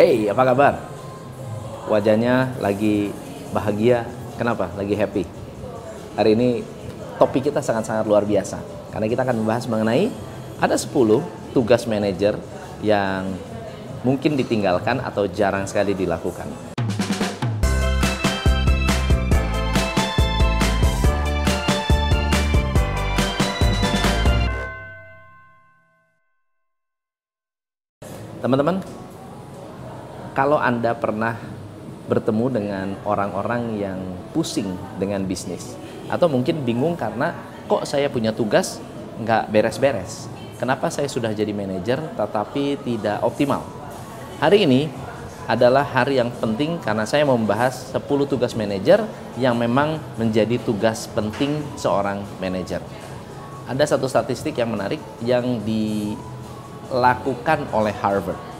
Hey, apa kabar? Wajahnya lagi bahagia. Kenapa? Lagi happy. Hari ini topik kita sangat-sangat luar biasa. Karena kita akan membahas mengenai ada 10 tugas manajer yang mungkin ditinggalkan atau jarang sekali dilakukan. Teman-teman, kalau Anda pernah bertemu dengan orang-orang yang pusing dengan bisnis atau mungkin bingung karena kok saya punya tugas nggak beres-beres kenapa saya sudah jadi manajer tetapi tidak optimal? Hari ini adalah hari yang penting karena saya mau membahas 10 tugas manajer yang memang menjadi tugas penting seorang manajer. Ada satu statistik yang menarik yang dilakukan oleh Harvard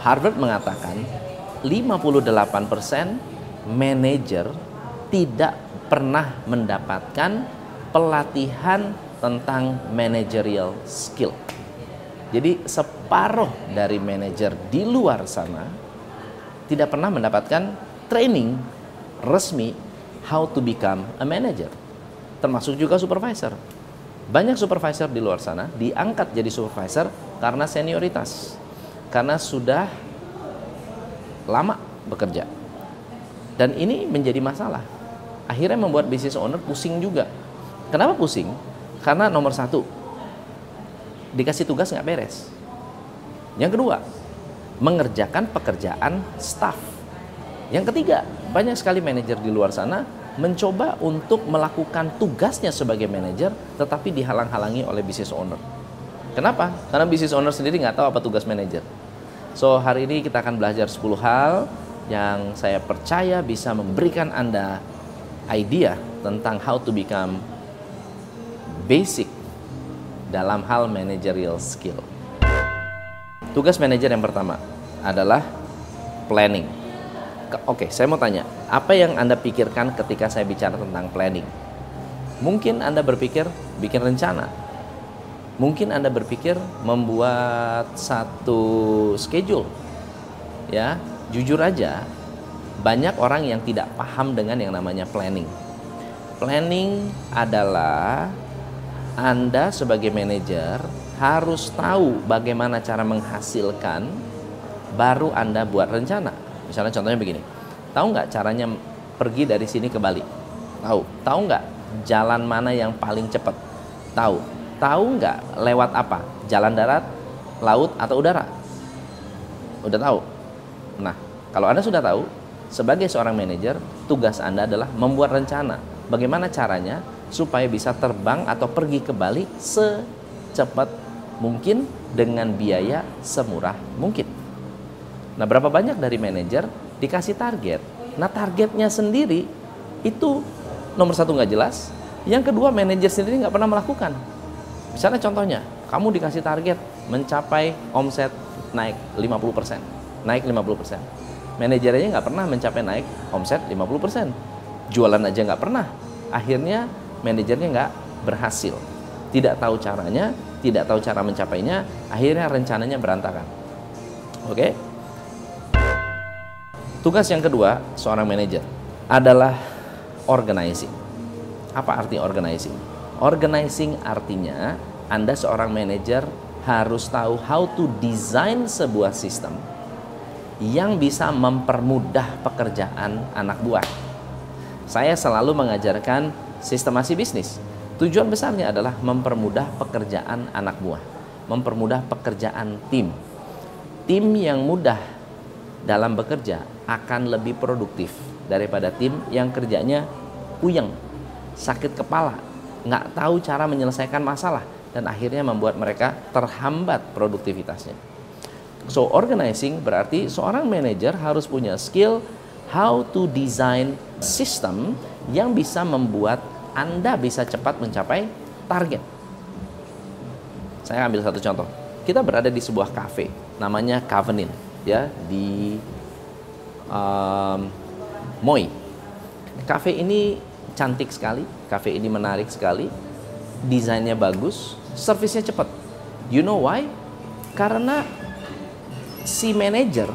Harvard mengatakan 58% manajer tidak pernah mendapatkan pelatihan tentang managerial skill. Jadi separuh dari manajer di luar sana tidak pernah mendapatkan training resmi how to become a manager. Termasuk juga supervisor. Banyak supervisor di luar sana diangkat jadi supervisor karena senioritas. Karena sudah lama bekerja. Dan ini menjadi masalah. Akhirnya membuat business owner pusing juga. Kenapa pusing? Karena nomor satu, dikasih tugas nggak beres. Yang kedua, mengerjakan pekerjaan staff. Yang ketiga, banyak sekali manajer di luar sana mencoba untuk melakukan tugasnya sebagai manajer, tetapi dihalang-halangi oleh business owner. Kenapa? Karena business owner sendiri nggak tahu apa tugas manajer. So hari ini kita akan belajar 10 hal yang saya percaya bisa memberikan Anda idea tentang how to become basic dalam hal managerial skill. Tugas manajer yang pertama adalah planning. Oke, saya mau tanya, apa yang Anda pikirkan ketika saya bicara tentang planning? Mungkin Anda berpikir bikin rencana, mungkin Anda berpikir membuat satu schedule. Ya, jujur aja banyak orang yang tidak paham dengan yang namanya planning. Planning adalah Anda sebagai manajer harus tahu bagaimana cara menghasilkan baru Anda buat rencana. Misalnya contohnya begini. Tahu nggak caranya pergi dari sini ke Bali? Tahu. Tahu nggak jalan mana yang paling cepat? Tahu Tahu nggak lewat apa? Jalan darat, laut, atau udara? Udah tahu? Nah, kalau Anda sudah tahu, sebagai seorang manajer, tugas Anda adalah membuat rencana. Bagaimana caranya supaya bisa terbang atau pergi ke Bali secepat mungkin dengan biaya semurah mungkin. Nah, berapa banyak dari manajer dikasih target? Nah, targetnya sendiri itu nomor satu nggak jelas, yang kedua manajer sendiri nggak pernah melakukan. Misalnya contohnya, kamu dikasih target mencapai omset naik 50%. Naik 50%. Manajernya nggak pernah mencapai naik omset 50%. Jualan aja nggak pernah. Akhirnya manajernya nggak berhasil. Tidak tahu caranya, tidak tahu cara mencapainya, akhirnya rencananya berantakan. Oke? Tugas yang kedua seorang manajer adalah organizing. Apa arti organizing? Organizing artinya Anda seorang manajer harus tahu how to design sebuah sistem yang bisa mempermudah pekerjaan anak buah. Saya selalu mengajarkan sistemasi bisnis. Tujuan besarnya adalah mempermudah pekerjaan anak buah, mempermudah pekerjaan tim. Tim yang mudah dalam bekerja akan lebih produktif daripada tim yang kerjanya puyeng, sakit kepala, nggak tahu cara menyelesaikan masalah dan akhirnya membuat mereka terhambat produktivitasnya. So organizing berarti seorang manajer harus punya skill how to design system yang bisa membuat Anda bisa cepat mencapai target. Saya ambil satu contoh. Kita berada di sebuah cafe namanya Covenant ya di um, Moi. Cafe ini cantik sekali, cafe ini menarik sekali, desainnya bagus, servisnya cepat. You know why? Karena si manajer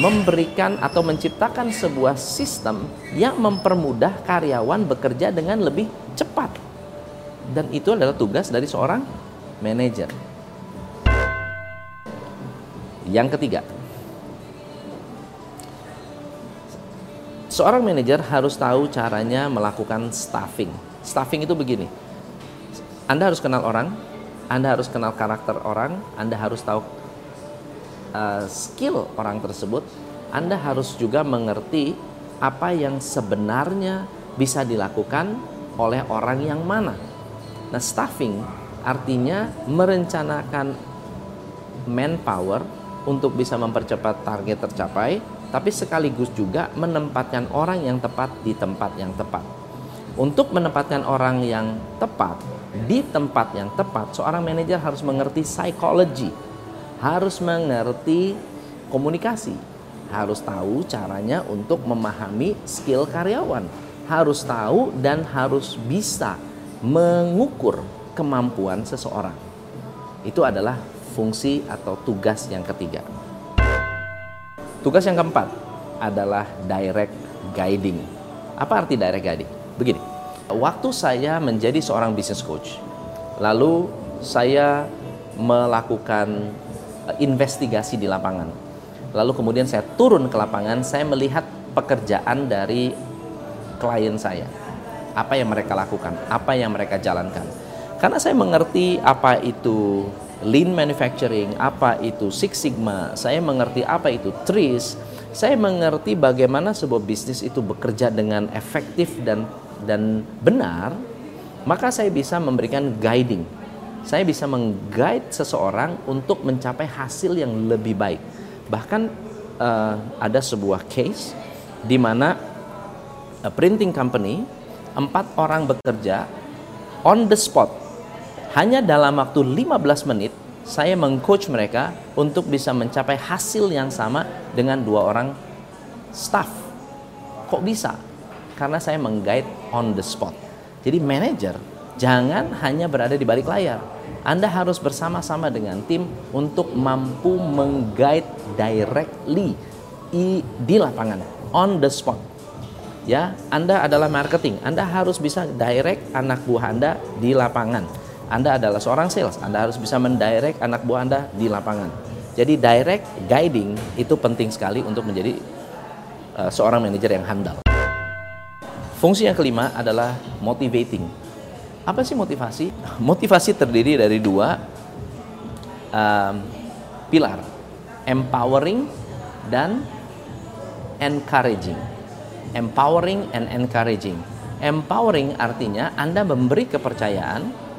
memberikan atau menciptakan sebuah sistem yang mempermudah karyawan bekerja dengan lebih cepat. Dan itu adalah tugas dari seorang manajer. Yang ketiga, seorang manajer harus tahu caranya melakukan staffing. Staffing itu begini. Anda harus kenal orang, Anda harus kenal karakter orang, Anda harus tahu uh, skill orang tersebut, Anda harus juga mengerti apa yang sebenarnya bisa dilakukan oleh orang yang mana. Nah, staffing artinya merencanakan manpower untuk bisa mempercepat target tercapai, tapi sekaligus juga menempatkan orang yang tepat di tempat yang tepat. Untuk menempatkan orang yang tepat di tempat yang tepat, seorang manajer harus mengerti psikologi, harus mengerti komunikasi, harus tahu caranya untuk memahami skill karyawan, harus tahu dan harus bisa mengukur kemampuan seseorang. Itu adalah fungsi atau tugas yang ketiga. Tugas yang keempat adalah direct guiding. Apa arti direct guiding? Begini, waktu saya menjadi seorang business coach, lalu saya melakukan eh, investigasi di lapangan. Lalu kemudian saya turun ke lapangan, saya melihat pekerjaan dari klien saya. Apa yang mereka lakukan, apa yang mereka jalankan. Karena saya mengerti apa itu lean manufacturing, apa itu Six Sigma, saya mengerti apa itu TRIS, saya mengerti bagaimana sebuah bisnis itu bekerja dengan efektif dan dan benar, maka saya bisa memberikan guiding. Saya bisa mengguide seseorang untuk mencapai hasil yang lebih baik. Bahkan uh, ada sebuah case di mana a printing company empat orang bekerja on the spot hanya dalam waktu 15 menit saya mengcoach mereka untuk bisa mencapai hasil yang sama dengan dua orang staff. Kok bisa? Karena saya mengguide on the spot. Jadi manajer jangan hanya berada di balik layar. Anda harus bersama-sama dengan tim untuk mampu mengguide directly di lapangan on the spot. Ya, Anda adalah marketing. Anda harus bisa direct anak buah Anda di lapangan anda adalah seorang sales, Anda harus bisa mendirect anak buah Anda di lapangan. Jadi direct guiding itu penting sekali untuk menjadi uh, seorang manajer yang handal. Fungsi yang kelima adalah motivating. Apa sih motivasi? Motivasi terdiri dari dua um, pilar, empowering dan encouraging. Empowering and encouraging. Empowering artinya Anda memberi kepercayaan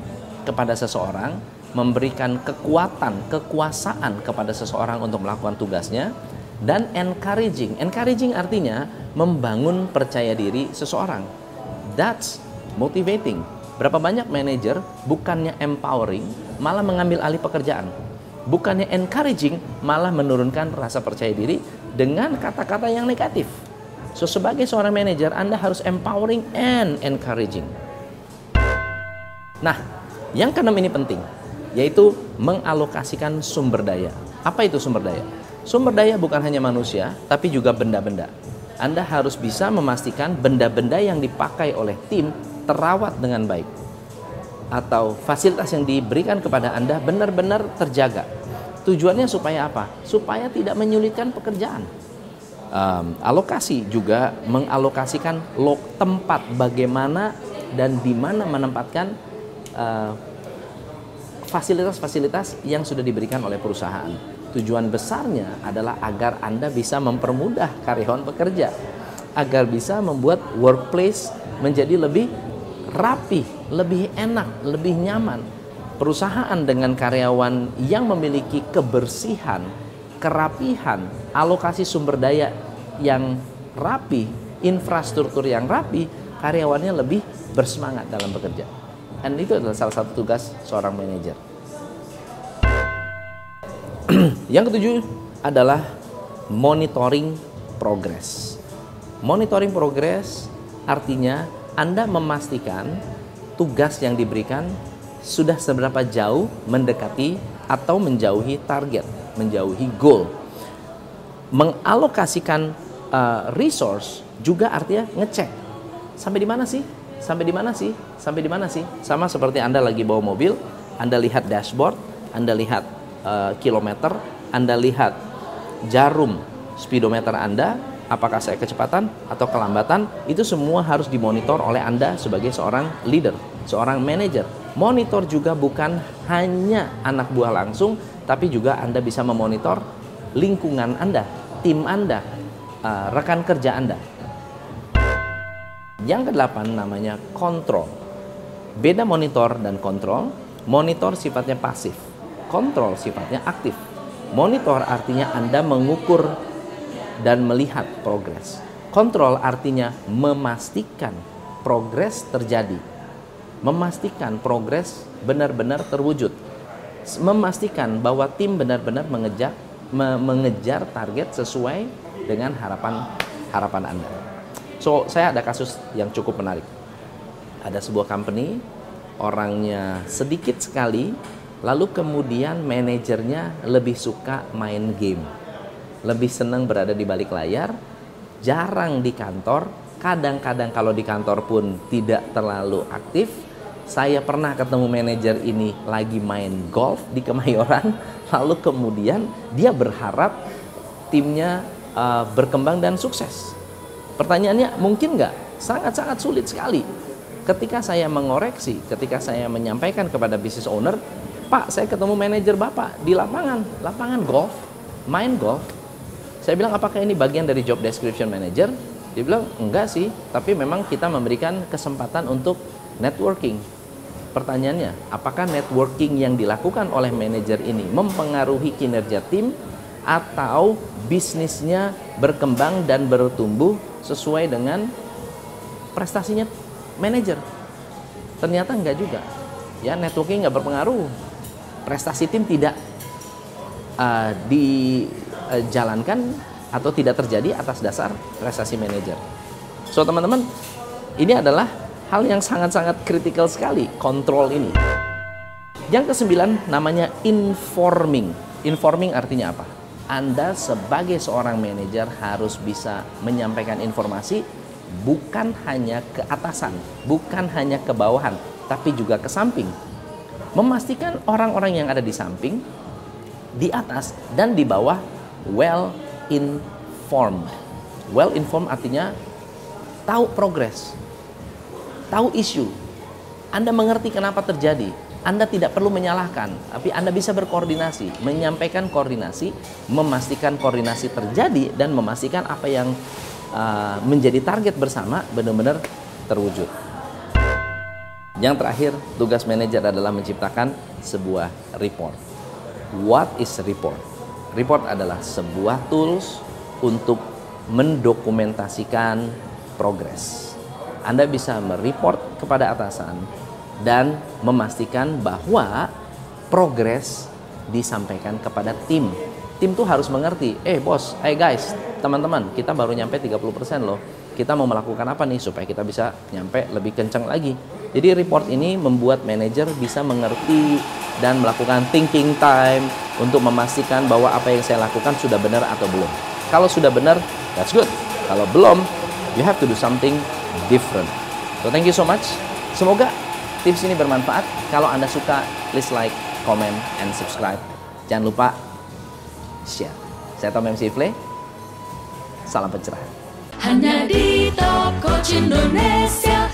kepada seseorang, memberikan kekuatan, kekuasaan kepada seseorang untuk melakukan tugasnya, dan encouraging. Encouraging artinya membangun percaya diri seseorang. That's motivating. Berapa banyak manajer bukannya empowering, malah mengambil alih pekerjaan. Bukannya encouraging, malah menurunkan rasa percaya diri dengan kata-kata yang negatif. So sebagai seorang manajer, Anda harus empowering and encouraging. Nah, yang keenam ini penting, yaitu mengalokasikan sumber daya. Apa itu sumber daya? Sumber daya bukan hanya manusia, tapi juga benda-benda. Anda harus bisa memastikan benda-benda yang dipakai oleh tim terawat dengan baik. Atau fasilitas yang diberikan kepada Anda benar-benar terjaga. Tujuannya supaya apa? Supaya tidak menyulitkan pekerjaan. Um, alokasi juga mengalokasikan tempat bagaimana dan di mana menempatkan fasilitas-fasilitas uh, yang sudah diberikan oleh perusahaan. Tujuan besarnya adalah agar Anda bisa mempermudah karyawan bekerja, agar bisa membuat workplace menjadi lebih rapi, lebih enak, lebih nyaman. Perusahaan dengan karyawan yang memiliki kebersihan, kerapihan, alokasi sumber daya yang rapi, infrastruktur yang rapi, karyawannya lebih bersemangat dalam bekerja. Dan itu adalah salah satu tugas seorang manajer. Yang ketujuh adalah monitoring progress. Monitoring progress artinya Anda memastikan tugas yang diberikan sudah seberapa jauh mendekati atau menjauhi target, menjauhi goal. Mengalokasikan uh, resource juga artinya ngecek. Sampai di mana sih? Sampai di mana sih? Sampai di mana sih? Sama seperti Anda lagi bawa mobil, Anda lihat dashboard, Anda lihat uh, kilometer, Anda lihat jarum speedometer Anda, apakah saya kecepatan atau kelambatan, itu semua harus dimonitor oleh Anda sebagai seorang leader, seorang manager. Monitor juga bukan hanya anak buah langsung, tapi juga Anda bisa memonitor lingkungan Anda, tim Anda, uh, rekan kerja Anda. Yang kedelapan namanya kontrol. Beda monitor dan kontrol. Monitor sifatnya pasif, kontrol sifatnya aktif. Monitor artinya Anda mengukur dan melihat progres. Kontrol artinya memastikan progres terjadi. Memastikan progres benar-benar terwujud. Memastikan bahwa tim benar-benar mengejar mengejar target sesuai dengan harapan harapan Anda. So, saya ada kasus yang cukup menarik. Ada sebuah company, orangnya sedikit sekali, lalu kemudian manajernya lebih suka main game. Lebih senang berada di balik layar, jarang di kantor, kadang-kadang kalau di kantor pun tidak terlalu aktif. Saya pernah ketemu manajer ini lagi main golf di Kemayoran, lalu kemudian dia berharap timnya uh, berkembang dan sukses. Pertanyaannya mungkin nggak? Sangat-sangat sulit sekali. Ketika saya mengoreksi, ketika saya menyampaikan kepada business owner, Pak, saya ketemu manajer Bapak di lapangan, lapangan golf, main golf. Saya bilang, apakah ini bagian dari job description manager? Dia bilang, enggak sih, tapi memang kita memberikan kesempatan untuk networking. Pertanyaannya, apakah networking yang dilakukan oleh manajer ini mempengaruhi kinerja tim atau bisnisnya berkembang dan bertumbuh sesuai dengan prestasinya manajer. Ternyata enggak juga. Ya, networking enggak berpengaruh. Prestasi tim tidak uh, dijalankan atau tidak terjadi atas dasar prestasi manajer. So, teman-teman, ini adalah hal yang sangat-sangat kritikal sekali kontrol ini. Yang kesembilan namanya informing. Informing artinya apa? Anda sebagai seorang manajer harus bisa menyampaikan informasi bukan hanya ke atasan, bukan hanya ke bawahan, tapi juga ke samping. Memastikan orang-orang yang ada di samping, di atas, dan di bawah well informed. Well informed artinya tahu progres, tahu isu. Anda mengerti kenapa terjadi, anda tidak perlu menyalahkan, tapi Anda bisa berkoordinasi, menyampaikan koordinasi, memastikan koordinasi terjadi dan memastikan apa yang uh, menjadi target bersama benar-benar terwujud. Yang terakhir, tugas manajer adalah menciptakan sebuah report. What is report? Report adalah sebuah tools untuk mendokumentasikan progres. Anda bisa mereport kepada atasan dan memastikan bahwa progres disampaikan kepada tim. Tim tuh harus mengerti, eh bos, hey guys, teman-teman, kita baru nyampe 30% loh. Kita mau melakukan apa nih supaya kita bisa nyampe lebih kencang lagi. Jadi report ini membuat manajer bisa mengerti dan melakukan thinking time untuk memastikan bahwa apa yang saya lakukan sudah benar atau belum. Kalau sudah benar, that's good. Kalau belum, you have to do something different. So thank you so much. Semoga Tips ini bermanfaat. Kalau Anda suka, please like, comment, and subscribe. Jangan lupa share. Saya Tom MC Ifle. Salam pencerahan. Hanya di Coach Indonesia.